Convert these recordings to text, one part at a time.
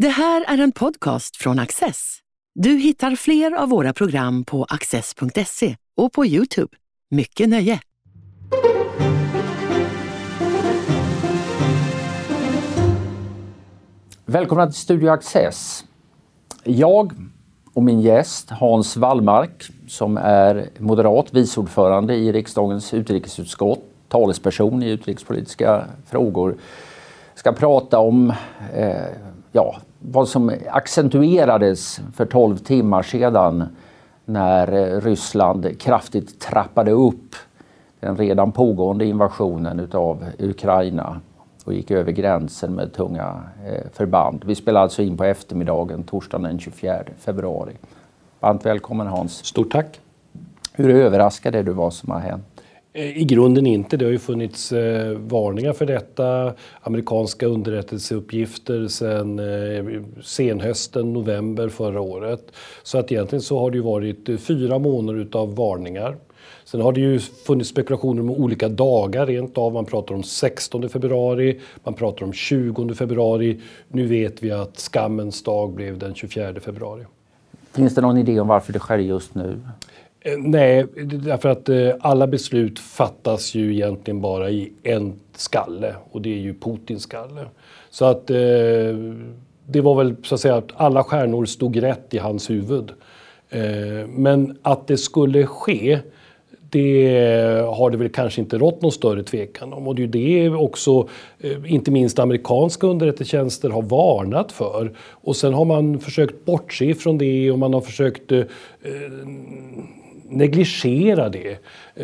Det här är en podcast från Access. Du hittar fler av våra program på access.se och på Youtube. Mycket nöje! Välkomna till Studio Access. Jag och min gäst Hans Wallmark som är moderat viceordförande i riksdagens utrikesutskott, talesperson i utrikespolitiska frågor, ska prata om eh, ja, vad som accentuerades för 12 timmar sedan när eh, Ryssland kraftigt trappade upp den redan pågående invasionen utav Ukraina och gick över gränsen med tunga eh, förband. Vi spelar alltså in på eftermiddagen torsdagen den 24 februari. Varmt välkommen Hans. Stort tack. Hur överraskad är du vad som har hänt? Eh, I grunden inte. Det har ju funnits eh, varningar för detta. Amerikanska underrättelseuppgifter sedan eh, senhösten, november förra året. Så att egentligen så har det ju varit eh, fyra månader utav varningar. Sen har det ju funnits spekulationer om olika dagar rent av. Man pratar om 16 februari, man pratar om 20 februari. Nu vet vi att skammens dag blev den 24 februari. Finns det någon idé om varför det sker just nu? Eh, nej, därför att eh, alla beslut fattas ju egentligen bara i en skalle och det är ju Putins skalle. Så att eh, det var väl så att säga att alla stjärnor stod rätt i hans huvud. Eh, men att det skulle ske, det har det väl kanske inte rått någon större tvekan om. Och det är ju det också, eh, inte minst amerikanska underrättelsetjänster har varnat för. Och sen har man försökt bortse ifrån det och man har försökt eh, negligera det.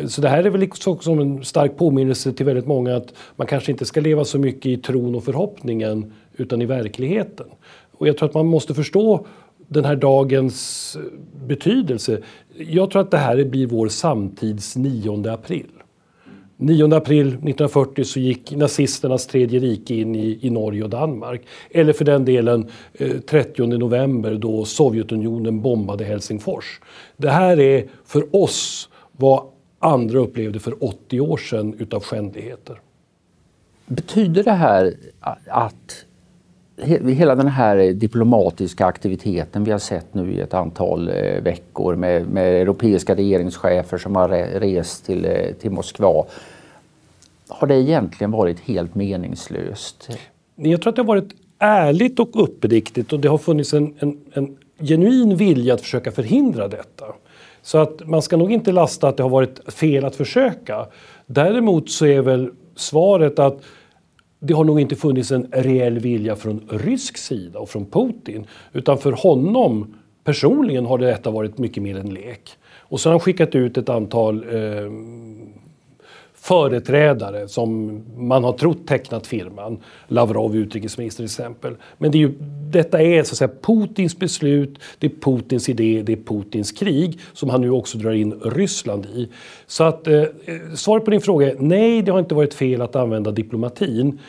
Så det här är väl liksom också som en stark påminnelse till väldigt många att man kanske inte ska leva så mycket i tron och förhoppningen utan i verkligheten. Och jag tror att man måste förstå den här dagens eh, betydelse. Jag tror att det här blir vår samtids 9 april. 9 april 1940 så gick nazisternas tredje rike in i, i Norge och Danmark. Eller för den delen eh, 30 november då Sovjetunionen bombade Helsingfors. Det här är för oss vad andra upplevde för 80 år sedan utav skändligheter. Betyder det här att hela den här diplomatiska aktiviteten vi har sett nu i ett antal eh, veckor med, med europeiska regeringschefer som har rest till, eh, till Moskva. Har det egentligen varit helt meningslöst? Jag tror att det har varit ärligt och uppriktigt och det har funnits en, en, en genuin vilja att försöka förhindra detta. Så att man ska nog inte lasta att det har varit fel att försöka. Däremot så är väl svaret att det har nog inte funnits en reell vilja från rysk sida och från Putin. Utan för honom personligen har detta varit mycket mer en lek. Och så har han skickat ut ett antal eh, företrädare som man har trott tecknat firman. Lavrov, utrikesminister till exempel. Men det är ju, detta är så att säga Putins beslut, det är Putins idé, det är Putins krig som han nu också drar in Ryssland i. Så att eh, svaret på din fråga är nej, det har inte varit fel att använda diplomatin.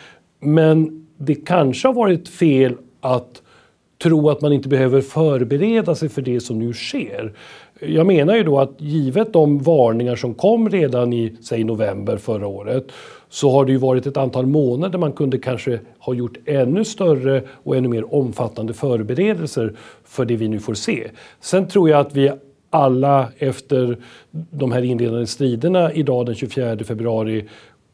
Men det kanske har varit fel att tro att man inte behöver förbereda sig för det som nu sker. Jag menar ju då att givet de varningar som kom redan i säg november förra året så har det ju varit ett antal månader man kunde kanske ha gjort ännu större och ännu mer omfattande förberedelser för det vi nu får se. Sen tror jag att vi alla efter de här inledande striderna idag den 24 februari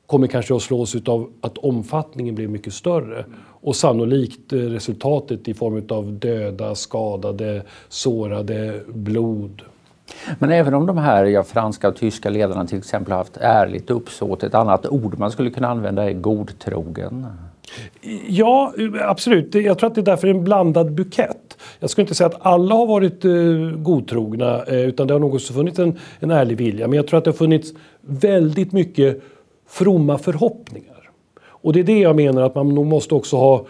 kommer kanske att slås av att omfattningen blev mycket större. Och sannolikt resultatet i form av döda, skadade, sårade, blod. Men även om de här ja, franska och tyska ledarna till exempel har haft ärligt uppsåt, ett annat ord man skulle kunna använda är godtrogen. Ja, absolut. Jag tror att det är därför en blandad bukett. Jag skulle inte säga att alla har varit uh, godtrogna, uh, utan det har nog också funnits en, en ärlig vilja. Men jag tror att det har funnits väldigt mycket fromma förhoppningar. Och det är det jag menar att man nog måste också ha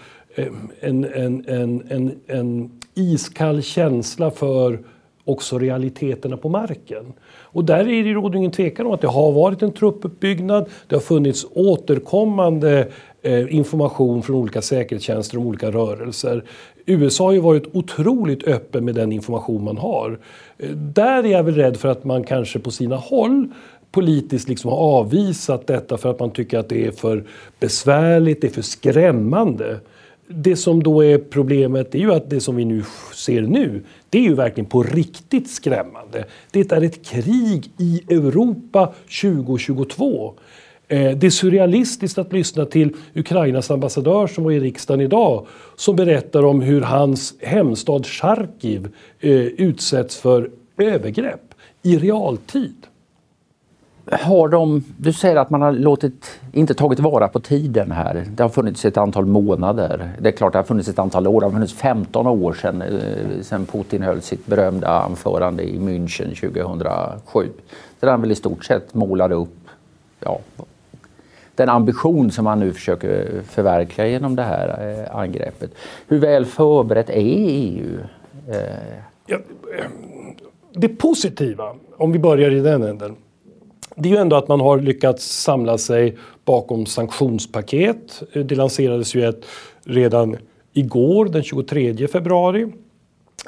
en, en, en, en, en iskall känsla för också realiteterna på marken. Och där är det råder ingen tvekan om att det har varit en truppuppbyggnad. Det har funnits återkommande information från olika säkerhetstjänster om olika rörelser. USA har ju varit otroligt öppen med den information man har. Där är jag väl rädd för att man kanske på sina håll politiskt liksom har avvisat detta för att man tycker att det är för besvärligt, det är för skrämmande. det som då är problemet är ju att det som vi nu ser nu, det är ju verkligen på riktigt skrämmande. Det är ett krig i Europa 2022. Eh, det är surrealistiskt att lyssna till Ukrainas ambassadör som var i riksdagen idag som berättar om hur hans hemstad Charkiv eh, utsätts för övergrepp i realtid. Har de, du säger att man har låtit, inte tagit vara på tiden här. Det har funnits ett antal månader. Det är klart det har funnits ett antal år. Det har funnits 15 år sedan, eh, sedan Putin höll sitt berömda anförande i München 2007. Där han väl i stort sett målade upp ja, den ambition som han nu försöker eh, förverkliga genom det här eh, angreppet. Hur väl förberett är EU? Ja, det positiva, om vi börjar i den änden, det är ju ändå att man har lyckats samla sig bakom sanktionspaket. Det lanserades ju ett redan igår, den 23 februari.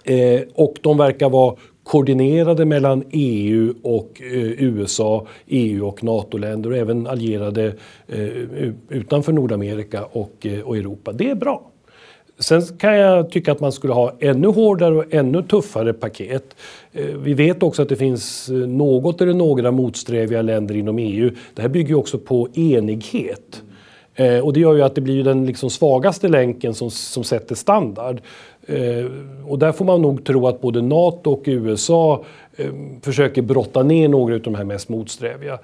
Eh, och de verkar vara koordinerade mellan EU och eh, USA, EU och NATO-länder och även allierade eh, utanför Nordamerika och, eh, och Europa. Det är bra. Sen kan jag tycka att man skulle ha ännu hårdare och ännu tuffare paket. Eh, vi vet också att det finns eh, något eller några motsträviga länder inom EU. Det här bygger ju också på enighet. Eh, och det gör ju att det blir den liksom svagaste länken som, som sätter standard. Och där får man nog tro att både NATO och USA försöker brotta ner några av de här mest motsträviga.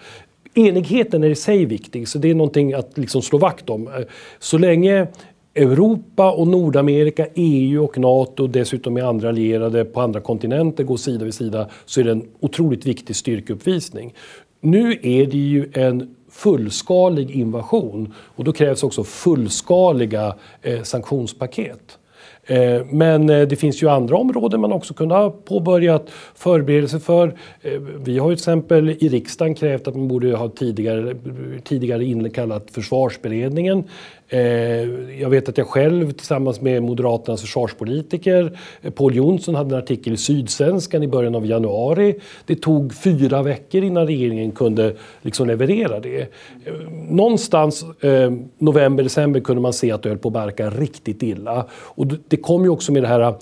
Enigheten är i sig viktig, så det är någonting att liksom slå vakt om. Så länge Europa och Nordamerika, EU och NATO, dessutom med andra allierade på andra kontinenter går sida vid sida, så är det en otroligt viktig styrkeuppvisning. Nu är det ju en fullskalig invasion och då krävs också fullskaliga eh, sanktionspaket. Eh, men eh, det finns ju andra områden man också kunde ha påbörjat förberedelser för. Eh, vi har ju till exempel i riksdagen krävt att man borde ha tidigare, tidigare inkallat försvarsberedningen. Jag vet att jag själv tillsammans med Moderaternas försvarspolitiker Paul Jonsson hade en artikel i Sydsvenskan i början av januari. Det tog fyra veckor innan regeringen kunde liksom leverera det. Någonstans november, december kunde man se att det höll på att barka riktigt illa. Och det kom ju också med det här äh,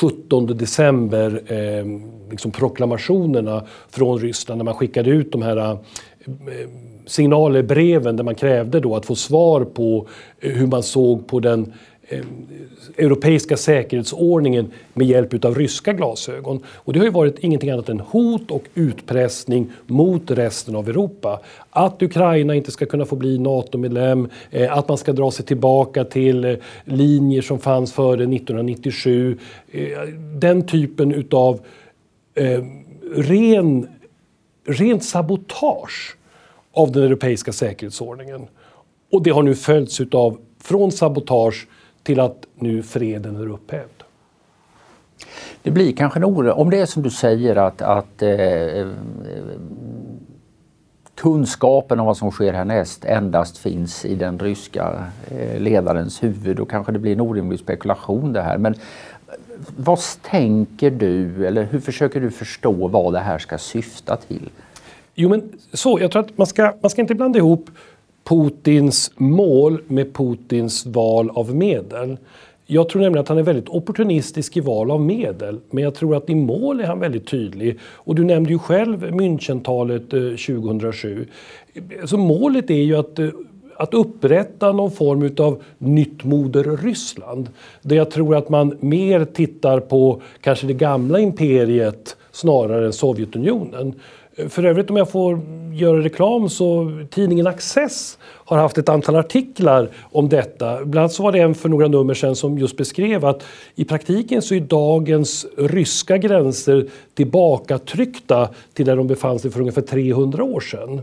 17 december eh, liksom proklamationerna från Ryssland när man skickade ut de här äh, eh, signalerbreven där man krävde då att få svar på hur man såg på den Eh, Eh, europeiska säkerhetsordningen med hjälp av ryska glasögon. Och det har ju varit ingenting annat än hot och utpressning mot resten av Europa. Att Ukraina inte ska kunna få bli NATO-medlem, eh, att man ska dra sig tillbaka till eh, linjer som fanns före 1997. Den typen utav ren, rent sabotage av den europeiska säkerhetsordningen. Och det har nu följts utav från sabotage till att nu freden är upphävd. Det blir kanske en oro, om det är som du säger att, att eh, kunskapen om vad som sker härnäst endast finns i den ryska eh, ledarens huvud, då kanske det blir en orimlig spekulation det här. Men vad tänker du eller hur försöker du förstå vad det här ska syfta till? Jo men så, jag tror att man ska, man ska inte blanda ihop Putins mål med Putins val av medel. Jag tror nämligen att han är väldigt opportunistisk i val av medel, men jag tror att i mål är han väldigt tydlig. Och du nämnde ju själv Münchentalet eh, 2007. Så alltså målet är ju att eh, att upprätta någon form av nytt moder Ryssland. Där jag tror att man mer tittar på kanske det gamla imperiet snarare än Sovjetunionen. För övrigt om jag får göra reklam så tidningen Access har haft ett antal artiklar om detta. Bland annat så var det en för några nummer sedan som just beskrev att i praktiken så är dagens ryska gränser tillbakatryckta till där de befann sig för ungefär 300 år sedan.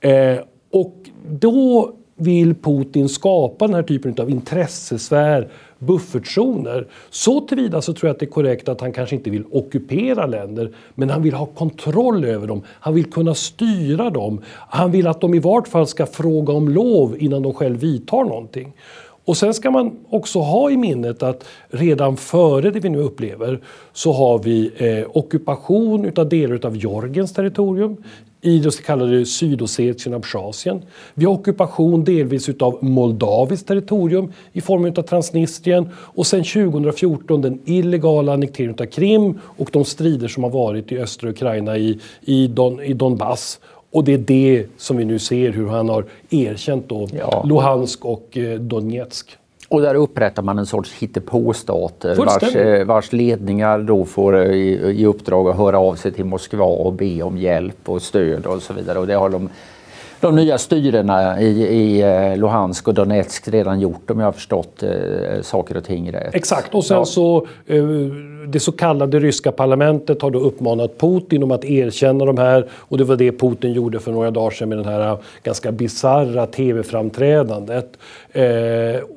Eh, och då vill Putin skapa den här typen av intressesfär, buffertzoner. Så tillvida så tror jag att det är korrekt att han kanske inte vill ockupera länder, men han vill ha kontroll över dem. Han vill kunna styra dem. Han vill att de i vart fall ska fråga om lov innan de själv vidtar någonting. Och sen ska man också ha i minnet att redan före det vi nu upplever så har vi eh, ockupation utav delar av Georgiens territorium i det så kallade Sydossetien och Abchazien. Vi har ockupation delvis utav Moldaviskt territorium i form av Transnistrien och sen 2014 den illegala annekteringen av Krim och de strider som har varit i östra Ukraina i, i, Don, i Donbass. Och det är det som vi nu ser hur han har erkänt då ja. Luhansk och eh, Donetsk. Och där upprättar man en sorts hittepåstater vars, eh, vars ledningar då får eh, i, i uppdrag att höra av sig till Moskva och be om hjälp och stöd och så vidare. Och det har de, de nya styrena i, i eh, Luhansk och Donetsk redan gjort om jag har förstått eh, saker och ting rätt. Exakt och sen ja. så eh, det så kallade ryska parlamentet har då uppmanat Putin om att erkänna de här och det var det Putin gjorde för några dagar sedan med det här ganska bizarra tv-framträdandet. Eh,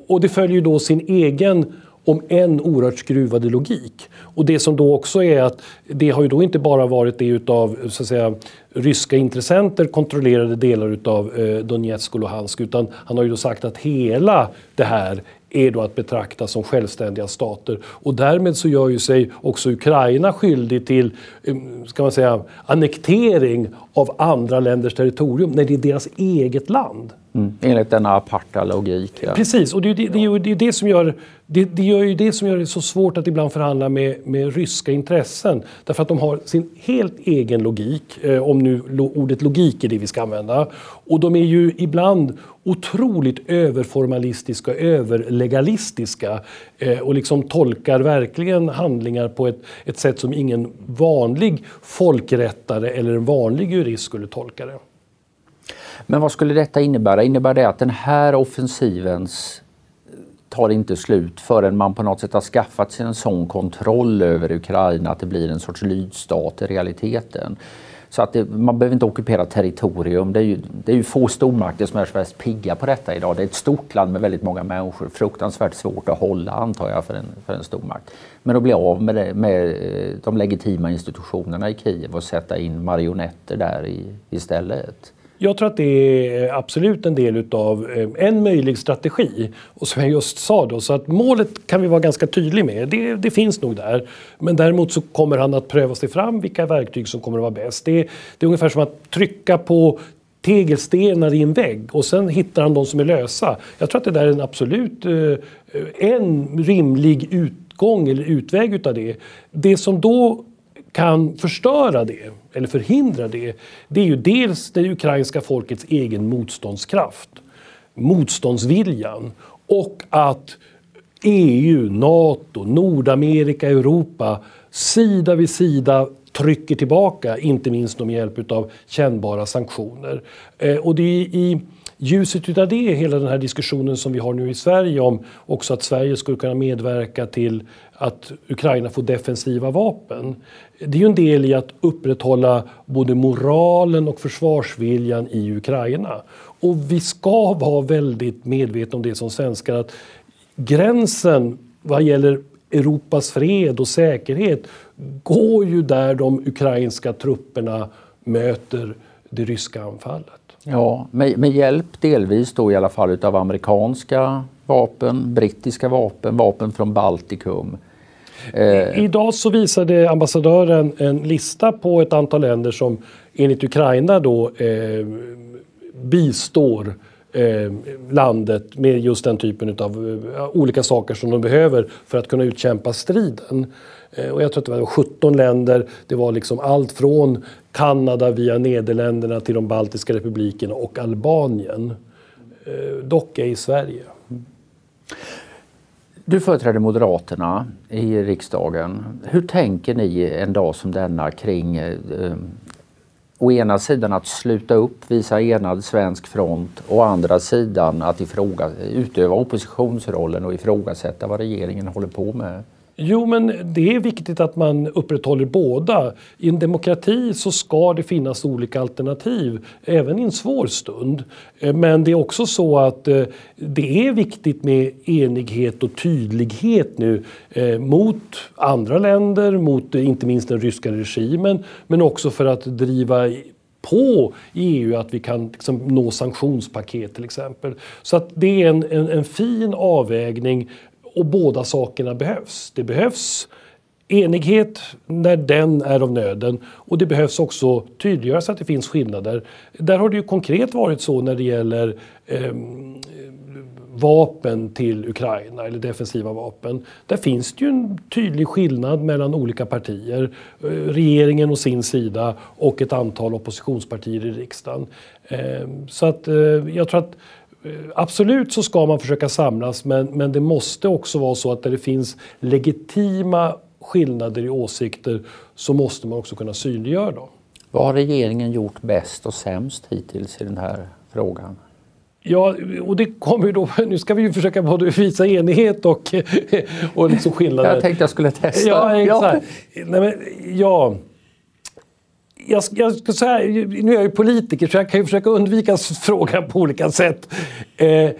och det följer då sin egen om en oerhört skruvade logik. Och det som då också är att det har ju då inte bara varit det utav så att säga, ryska intressenter kontrollerade delar utav eh, Donetsk och Luhansk utan han har ju då sagt att hela det här är då att betrakta som självständiga stater. Och därmed så gör ju sig också Ukraina skyldig till eh, ska man säga, annektering av andra länders territorium när det är deras eget land. Mm, enligt denna aparta logik. Ja. Precis, och det, det, det, är det, det som gör det, det gör ju det som gör det så svårt att ibland förhandla med, med ryska intressen. Därför att de har sin helt egen logik, eh, om nu lo, ordet logik är det vi ska använda. Och de är ju ibland otroligt överformalistiska och överlegalistiska eh, och liksom tolkar verkligen handlingar på ett, ett sätt som ingen vanlig folkrättare eller en vanlig jurist skulle tolka det. Men vad skulle detta innebära? Innebär det att den här offensivens eh, tar inte slut förrän man på något sätt har skaffat sig en sån kontroll över Ukraina att det blir en sorts lydstat i realiteten. Så att det, man behöver inte ockupera territorium. Det är, ju, det är ju få stormakter som är så mest pigga på detta idag. Det är ett stort land med väldigt många människor. Fruktansvärt svårt att hålla antar jag för en, för en stormakt. Men att bli av med, det, med eh, de legitima institutionerna i Kiev och sätta in marionetter där i, istället. Jag tror att det är absolut en del utav eh, en möjlig strategi. Och som jag just sa då, så att målet kan vi vara ganska tydliga med. Det, det, finns nog där. Men däremot så kommer han att pröva sig fram vilka verktyg som kommer att vara bäst. Det, det är ungefär som att trycka på tegelstenar i en vägg och sen hittar han de som är lösa. Jag tror att det där är en absolut eh, en rimlig utgång eller utväg utav det. Det som då kan förstöra det, eller förhindra det, det är ju dels det ukrainska folkets egen motståndskraft, motståndsviljan och att EU, Nato, Nordamerika, Europa sida vid sida trycker tillbaka, inte minst med hjälp av kännbara sanktioner. Eh, och det är i ljuset av det, hela den här diskussionen som vi har nu i Sverige om också att Sverige skulle kunna medverka till att Ukraina får defensiva vapen. Det är ju en del i att upprätthålla både moralen och försvarsviljan i Ukraina. Och vi ska vara väldigt medvetna om det som svenskar att gränsen vad gäller Europas fred och säkerhet går ju där de ukrainska trupperna möter det ryska anfallet. Ja, med, med hjälp delvis då i alla fall utav amerikanska vapen, brittiska vapen, vapen från Baltikum. Eh. Idag så visade ambassadören en lista på ett antal länder som enligt Ukraina då eh, bistår eh, landet med just den typen av eh, olika saker som de behöver för att kunna utkämpa striden. Eh, och jag tror att det var 17 länder. Det var liksom allt från Kanada via Nederländerna till de baltiska republikerna och Albanien. Eh, dock ej Sverige. Du företräder Moderaterna i riksdagen. Hur tänker ni en dag som denna kring eh, å ena sidan att sluta upp, visa enad svensk front och å andra sidan att ifråga, utöva oppositionsrollen och ifrågasätta vad regeringen håller på med? Jo, men det är viktigt att man upprätthåller båda. I en demokrati så ska det finnas olika alternativ, även i en svår stund. Eh, men det är också så att eh, det är viktigt med enighet och tydlighet nu eh, mot andra länder, mot inte minst den ryska regimen, men också för att driva på i EU att vi kan liksom nå sanktionspaket till exempel. Så att det är en, en, en fin avvägning och båda sakerna behövs. Det behövs enighet när den är av nöden och det behövs också tydliggöras att det finns skillnader. Där har det ju konkret varit så när det gäller eh, vapen till Ukraina eller defensiva vapen. Där finns det ju en tydlig skillnad mellan olika partier. Eh, regeringen och sin sida och ett antal oppositionspartier i riksdagen. Eh, så att eh, jag tror att Absolut så ska man försöka samlas men, men det måste också vara så att där det finns legitima skillnader i åsikter så måste man också kunna synliggöra dem. Vad har regeringen gjort bäst och sämst hittills i den här frågan? Ja, och det kommer ju då, nu ska vi ju försöka både visa enighet och, och liksom skillnader. Jag tänkte jag skulle testa. Ja, exakt. Ja. Nej, men, ja. Jag, jag ska säga, nu är jag ju politiker så jag kan ju försöka undvika frågan på olika sätt. Eh,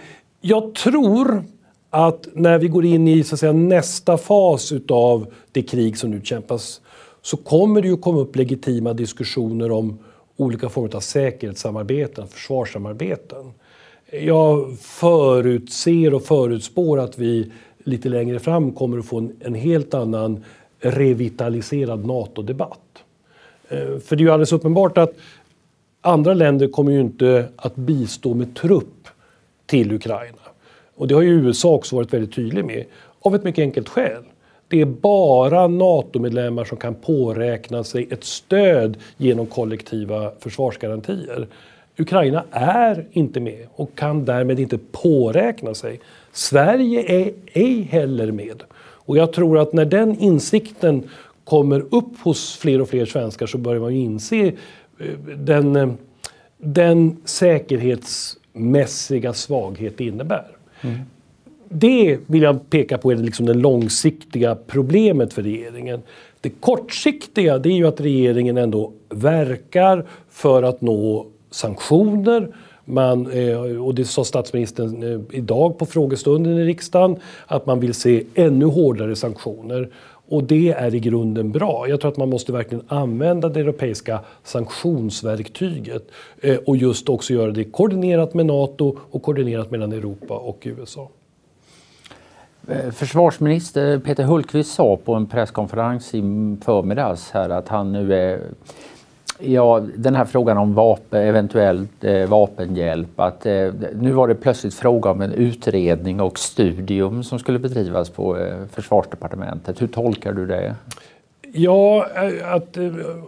jag tror att när vi går in i så att säga, nästa fas utav det krig som nu kämpas så kommer det ju komma upp legitima diskussioner om olika former av säkerhetssamarbeten, försvarssamarbeten. Jag förutser och förutspår att vi lite längre fram kommer att få en, en helt annan revitaliserad NATO-debatt. Eh, för det är ju alldeles uppenbart att andra länder kommer ju inte att bistå med trupp till Ukraina. Och det har ju USA också varit väldigt tydlig med, av ett mycket enkelt skäl. Det är bara NATO-medlemmar som kan påräkna sig ett stöd genom kollektiva försvarsgarantier. Ukraina är inte med och kan därmed inte påräkna sig. Sverige är ej heller med. Och jag tror att när den insikten kommer upp hos fler och fler svenskar så börjar man inse eh, den, eh, den säkerhetsmässiga svaghet det innebär. Mm. Det vill jag peka på är liksom det långsiktiga problemet för regeringen. Det kortsiktiga det är ju att regeringen ändå verkar för att nå sanktioner. Man, eh, och det sa statsministern idag på frågestunden i riksdagen, att man vill se ännu hårdare sanktioner. Och det är i grunden bra. Jag tror att man måste verkligen använda det europeiska sanktionsverktyget eh, och just också göra det koordinerat med NATO och koordinerat mellan Europa och USA. Eh, försvarsminister Peter Hultqvist sa på en presskonferens i förmiddags här att han nu är Ja, den här frågan om vapen, eventuellt eh, vapenhjälp. Att, eh, nu var det plötsligt fråga om en utredning och studium som skulle bedrivas på eh, Försvarsdepartementet. Hur tolkar du det? Ja, eh, att, eh,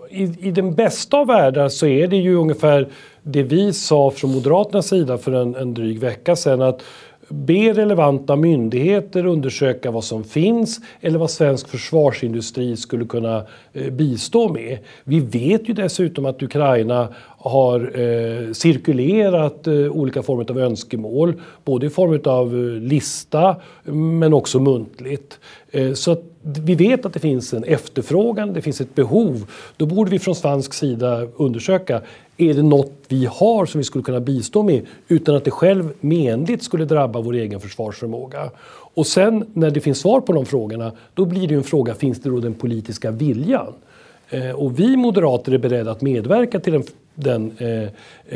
i, i den bästa av världar så är det ju ungefär det vi sa från Moderaternas sida för en, en dryg vecka sedan. att be relevanta myndigheter undersöka vad som finns eller vad svensk försvarsindustri skulle kunna eh, bistå med. Vi vet ju dessutom att Ukraina har eh, cirkulerat eh, olika former av önskemål, både i form av eh, lista men också muntligt. Eh, så att vi vet att det finns en efterfrågan, det finns ett behov. Då borde vi från svensk sida undersöka, är det något vi har som vi skulle kunna bistå med utan att det själv menligt skulle drabba vår egen försvarsförmåga? Och sen när det finns svar på de frågorna, då blir det en fråga, finns det då den politiska viljan? Eh, och vi moderater är beredda att medverka till den, den eh,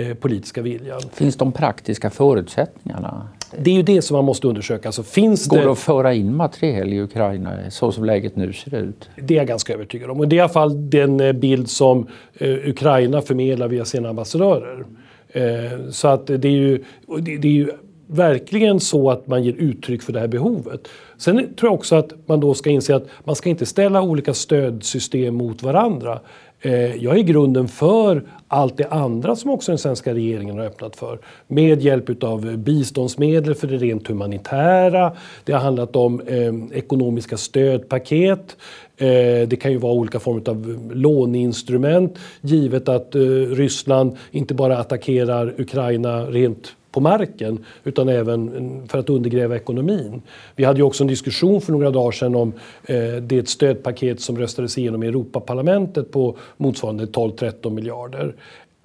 eh, politiska viljan. Finns de praktiska förutsättningarna? Det är ju det som man måste undersöka. Alltså, finns Går det... det att föra in materiel i Ukraina så som läget nu ser ut? Det är jag ganska övertygad om. Och det är i alla fall den eh, bild som eh, Ukraina förmedlar via sina ambassadörer. Eh, så att det är ju, det, det är ju verkligen så att man ger uttryck för det här behovet. Sen tror jag också att man då ska inse att man ska inte ställa olika stödsystem mot varandra. Eh, jag är i grunden för allt det andra som också den svenska regeringen har öppnat för. Med hjälp av biståndsmedel för det rent humanitära. Det har handlat om eh, ekonomiska stödpaket. Eh, det kan ju vara olika former av låneinstrument givet att eh, Ryssland inte bara attackerar Ukraina rent på marken utan även mm, för att undergräva ekonomin. Vi hade ju också en diskussion för några dagar sedan om eh, det stödpaket som röstades igenom i Europaparlamentet på motsvarande 12-13 miljarder.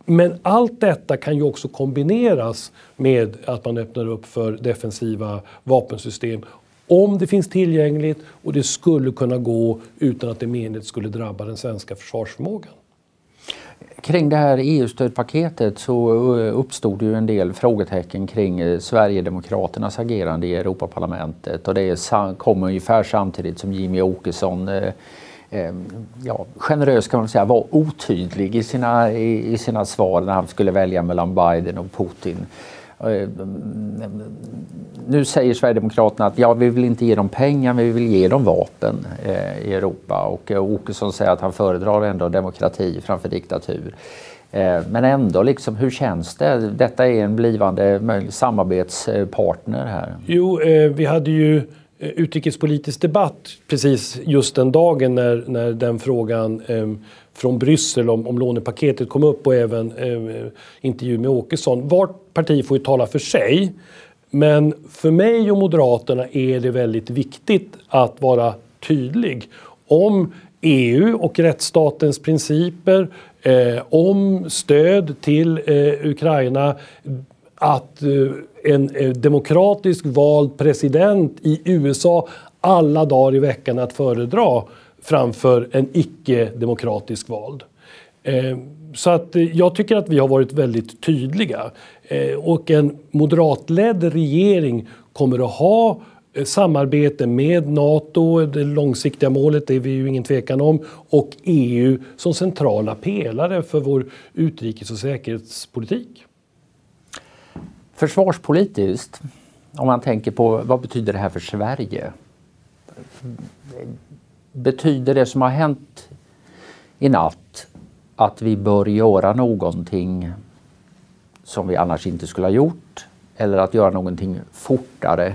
Men allt detta kan ju också kombineras med att man öppnar upp för defensiva vapensystem om det finns tillgängligt och det skulle kunna gå utan att det menligt skulle drabba den svenska försvarsförmågan. Kring det här EU-stödpaketet så eh, uppstod ju en del frågetecken kring eh, Sverigedemokraternas agerande i Europaparlamentet och det kom ungefär samtidigt som Jimmy Åkesson eh, ja, generöst kan man säga, var otydlig i sina, i, i sina svar när han skulle välja mellan Biden och Putin. Eh, nu säger Sverigedemokraterna att ja, vi vill inte ge dem pengar, men vi vill ge dem vapen eh, i Europa. Och eh, Åkesson säger att han föredrar ändå demokrati framför diktatur. Eh, men ändå, liksom, hur känns det? Detta är en blivande samarbetspartner här. Jo, eh, vi hade ju eh, utrikespolitisk debatt precis just den dagen när, när den frågan ehm, från Bryssel om, om lånepaketet kom upp och även eh, intervju med Åkesson. Vart parti får ju tala för sig. Men för mig och Moderaterna är det väldigt viktigt att vara tydlig om EU och rättsstatens principer, eh, om stöd till eh, Ukraina, att eh, en eh, demokratiskt vald president i USA alla dagar i veckan att föredra framför en icke-demokratisk vald. Eh, så att eh, jag tycker att vi har varit väldigt tydliga. Eh, och en moderatledd regering kommer att ha samarbete med Nato, det långsiktiga målet det är vi ju ingen tvekan om, och EU som centrala pelare för vår utrikes och säkerhetspolitik. Försvarspolitiskt, om man tänker på vad betyder det här för Sverige? Betyder det som har hänt i natt att vi bör göra någonting som vi annars inte skulle ha gjort eller att göra någonting fortare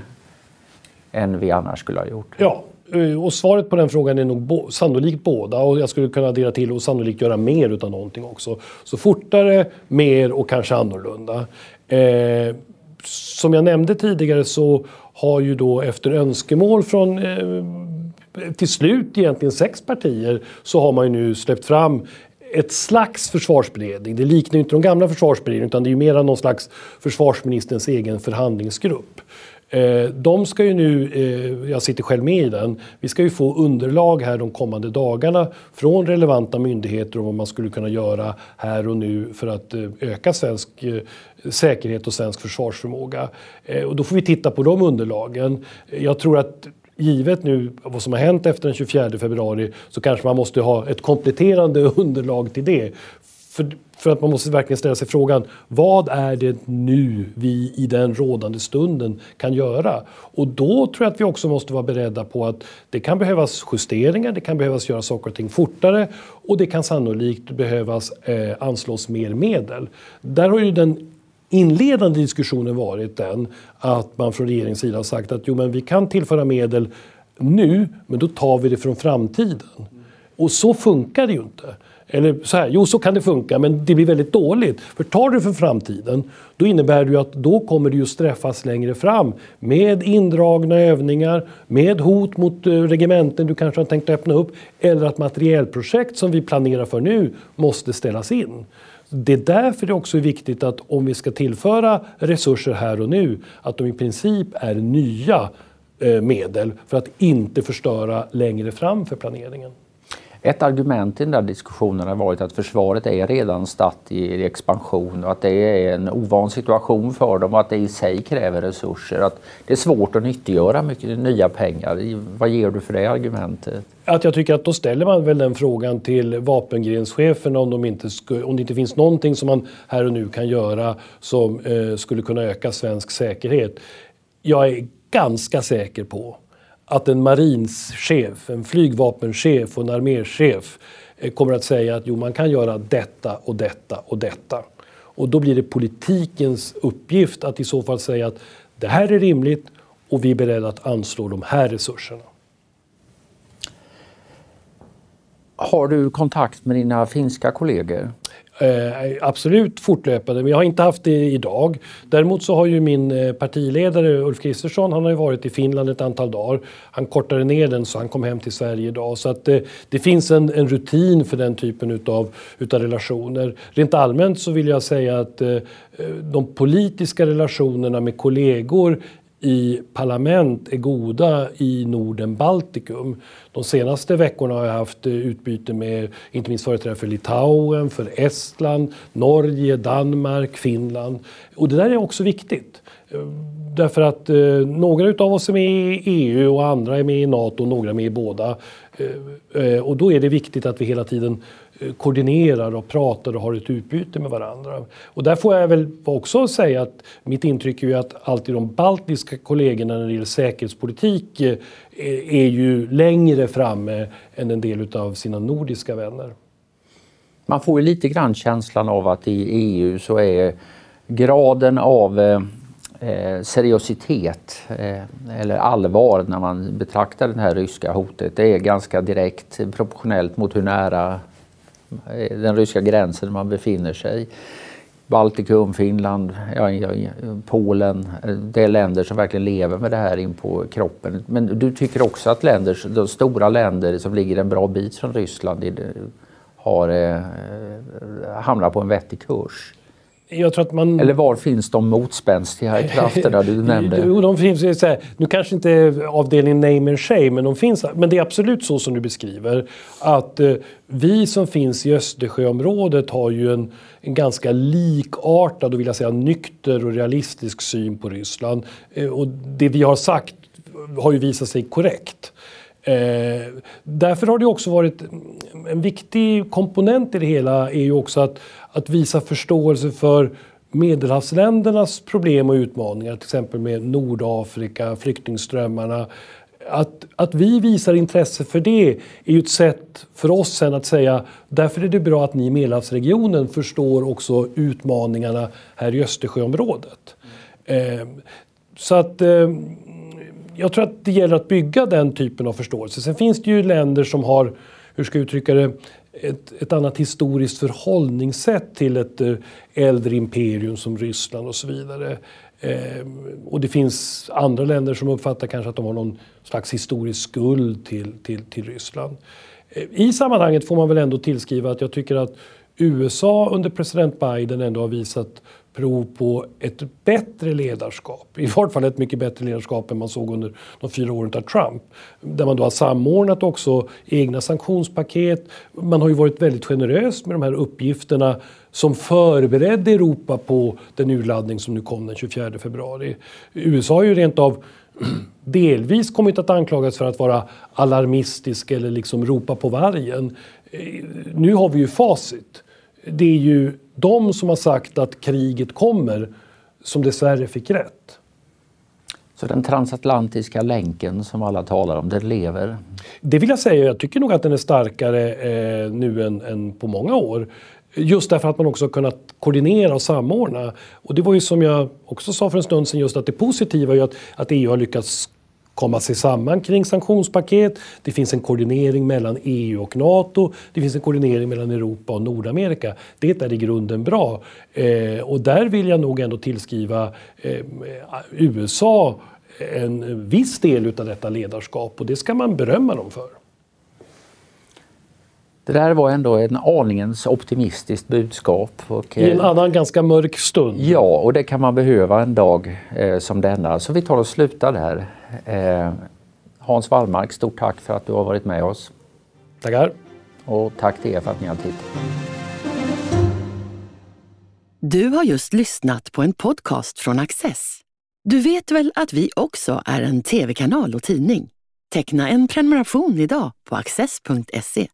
än vi annars skulle ha gjort? Ja, eh, och svaret på den frågan är nog bo sannolikt båda och jag skulle kunna addera till och sannolikt göra mer utav någonting också. Så fortare, mer och kanske annorlunda. Eh, som jag nämnde tidigare så har ju då efter önskemål från eh, till slut egentligen sex partier så har man ju nu släppt fram ett slags försvarsberedning. Det liknar ju inte de gamla försvarsberedningarna utan det är ju mera någon slags försvarsministerns egen förhandlingsgrupp. Eh, de ska ju nu, eh, jag sitter själv med i den, vi ska ju få underlag här de kommande dagarna från relevanta myndigheter om vad man skulle kunna göra här och nu för att eh, öka svensk säkerhet och svensk försvarsförmåga. Och då får vi titta på de underlagen. Jag tror att givet nu vad som har hänt efter den 24 februari så kanske man måste ha ett kompletterande underlag till det. För, för att man måste verkligen ställa sig frågan, vad är det nu vi i den rådande stunden kan göra? Och då tror jag att vi också måste vara beredda på att det kan behövas justeringar, det kan behövas göra saker och ting fortare och det kan sannolikt behövas eh, anslås mer medel. Där har ju den inledande diskussionen varit den att man från regeringens sida har sagt att jo, men vi kan tillföra medel nu, men då tar vi det från framtiden. Och så funkar det ju inte. Eller så här, jo så kan det funka men det blir väldigt dåligt. För tar du för framtiden då innebär det ju att då kommer det ju straffas längre fram med indragna övningar, med hot mot eh, regementen du kanske har tänkt öppna upp eller att materielprojekt som vi planerar för nu måste ställas in. Det är därför det också är viktigt att om vi ska tillföra resurser här och nu, att de i princip är nya eh, medel för att inte förstöra längre fram för planeringen. Ett argument i den där diskussionen har varit att försvaret är redan statt i expansion och att det är en ovan situation för dem och att det i sig kräver resurser. Att det är svårt att nyttiggöra mycket nya pengar. Vad ger du för det argumentet? Att jag tycker att då ställer man väl den frågan till vapengrenscheferna om, de inte om det inte finns någonting som man här och nu kan göra som eh, skulle kunna öka svensk säkerhet. Jag är ganska säker på att en marinschef, en flygvapenchef och en arméchef eh, kommer att säga att jo, man kan göra detta och detta och detta. Och då blir det politikens uppgift att i så fall säga att det här är rimligt och vi är beredda att anslå de här resurserna. Har du kontakt med dina finska kollegor? Eh, absolut fortlöpande, men jag har inte haft det idag. Däremot så har ju min eh, partiledare Ulf Kristersson, han har ju varit i Finland ett antal dagar. Han kortade ner den så han kom hem till Sverige idag. Så att det, eh, det finns en, en, rutin för den typen utav, utav relationer. Rent allmänt så vill jag säga att eh, eh de politiska relationerna med kollegor i parlament är goda i Norden Baltikum. De senaste veckorna har jag haft eh, utbyte med inte minst företrädare för Litauen, för Estland, Norge, Danmark, Finland. Och det där är också viktigt. Eh, därför att eh, några av oss är med i EU och andra är med i NATO och några är med i båda. Eh, eh och då är det viktigt att vi hela tiden Eh, koordinerar och pratar och har ett utbyte med varandra. Och där får jag väl också säga att mitt intryck är ju att alltid de baltiska kollegorna när det gäller säkerhetspolitik eh, är ju längre framme än en del av sina nordiska vänner. Man får ju lite grann känslan av att i EU så är graden av eh, eh, seriositet eh, eller allvar när man betraktar det här ryska hotet. Det är ganska direkt proportionellt mot hur nära Eh, den ryska gränsen man befinner sig. Baltikum, Finland, ja, Polen. Eh, det är länder som verkligen lever med det här in på kroppen. Men du tycker också att länder, de stora länder som ligger en bra bit från Ryssland eh, har eh, hamnat på en vettig kurs? Jag tror att man... Eller var finns de motspänstiga krafterna du nämnde? Jo, de finns, så här, nu kanske inte avdelningen name and shame, men de finns Men det är absolut så som du beskriver. Att eh, vi som finns i Östersjöområdet har ju en, en ganska likartad och vill jag säga nykter och realistisk syn på Ryssland. Eh, och det vi har sagt har ju visat sig korrekt. Eh, därför har det också varit en viktig komponent i det hela är ju också att, att visa förståelse för medelhavsländernas problem och utmaningar, till exempel med Nordafrika, flyktingströmmarna. Att, att vi visar intresse för det är ju ett sätt för oss sen att säga därför är det bra att ni i Medelhavsregionen förstår också utmaningarna här i Östersjöområdet. Mm. Eh, så att eh, jag tror att det gäller att bygga den typen av förståelse. Sen finns det ju länder som har, hur ska jag uttrycka det, ett, ett annat historiskt förhållningssätt till ett eh, äldre imperium som Ryssland och så vidare. Eh, och det finns andra länder som uppfattar kanske att de har någon slags historisk skuld till, till, till Ryssland. Eh, I sammanhanget får man väl ändå tillskriva att jag tycker att USA under president Biden ändå har visat prov på ett bättre ledarskap. I vart fall ett mycket bättre ledarskap än man såg under de fyra åren av Trump. Där man då har samordnat också egna sanktionspaket. Man har ju varit väldigt generös med de här uppgifterna som förberedde Europa på den urladdning som nu kom den 24 februari. USA har ju rent av delvis kommit att anklagas för att vara alarmistisk eller liksom ropa på vargen. Eh, nu har vi ju facit. Det är ju de som har sagt att kriget kommer som dessvärre fick rätt. Så den transatlantiska länken som alla talar om, den lever? Det vill jag säga. Jag tycker nog att den är starkare eh, nu än, än, på många år. Just därför att man också kunnat koordinera och samordna. Och det var ju som jag också sa för en stund sedan just att det positiva är ju att, att EU har lyckats komma sig samman kring sanktionspaket. Det finns en koordinering mellan EU och NATO. Det finns en koordinering mellan Europa och Nordamerika. Det är i grunden bra. Eh, och där vill jag nog ändå tillskriva eh, USA en viss del av detta ledarskap och det ska man berömma dem för. Det där var ändå en aningens optimistiskt budskap. Och, I en eh, annan ganska mörk stund. Ja, och det kan man behöva en dag eh, som denna. Så vi tar och slutar där. Eh, Hans Wallmark, stort tack för att du har varit med oss. Tackar. Och tack till er för att ni har tittat. Du har just lyssnat på en podcast från Access. Du vet väl att vi också är en tv-kanal och tidning? Teckna en prenumeration idag på access.se.